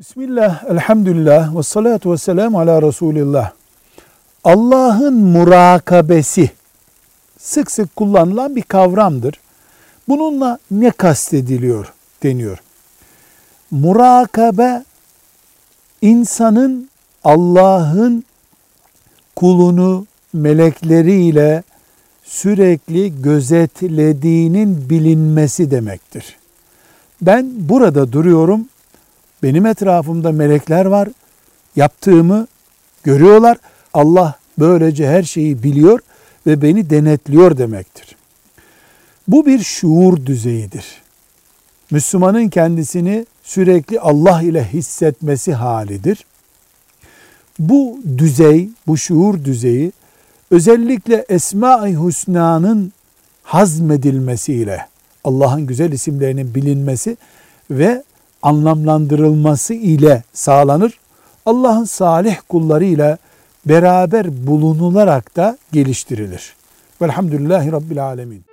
Bismillah, elhamdülillah, ve salatu ve selamu ala Resulillah. Allah'ın murakabesi sık sık kullanılan bir kavramdır. Bununla ne kastediliyor deniyor. Murakabe insanın Allah'ın kulunu melekleriyle sürekli gözetlediğinin bilinmesi demektir. Ben burada duruyorum. Benim etrafımda melekler var. Yaptığımı görüyorlar. Allah böylece her şeyi biliyor ve beni denetliyor demektir. Bu bir şuur düzeyidir. Müslümanın kendisini sürekli Allah ile hissetmesi halidir. Bu düzey, bu şuur düzeyi özellikle Esma-i Hüsna'nın hazmedilmesiyle Allah'ın güzel isimlerinin bilinmesi ve anlamlandırılması ile sağlanır. Allah'ın salih kullarıyla beraber bulunularak da geliştirilir. Velhamdülillahi Rabbil Alemin.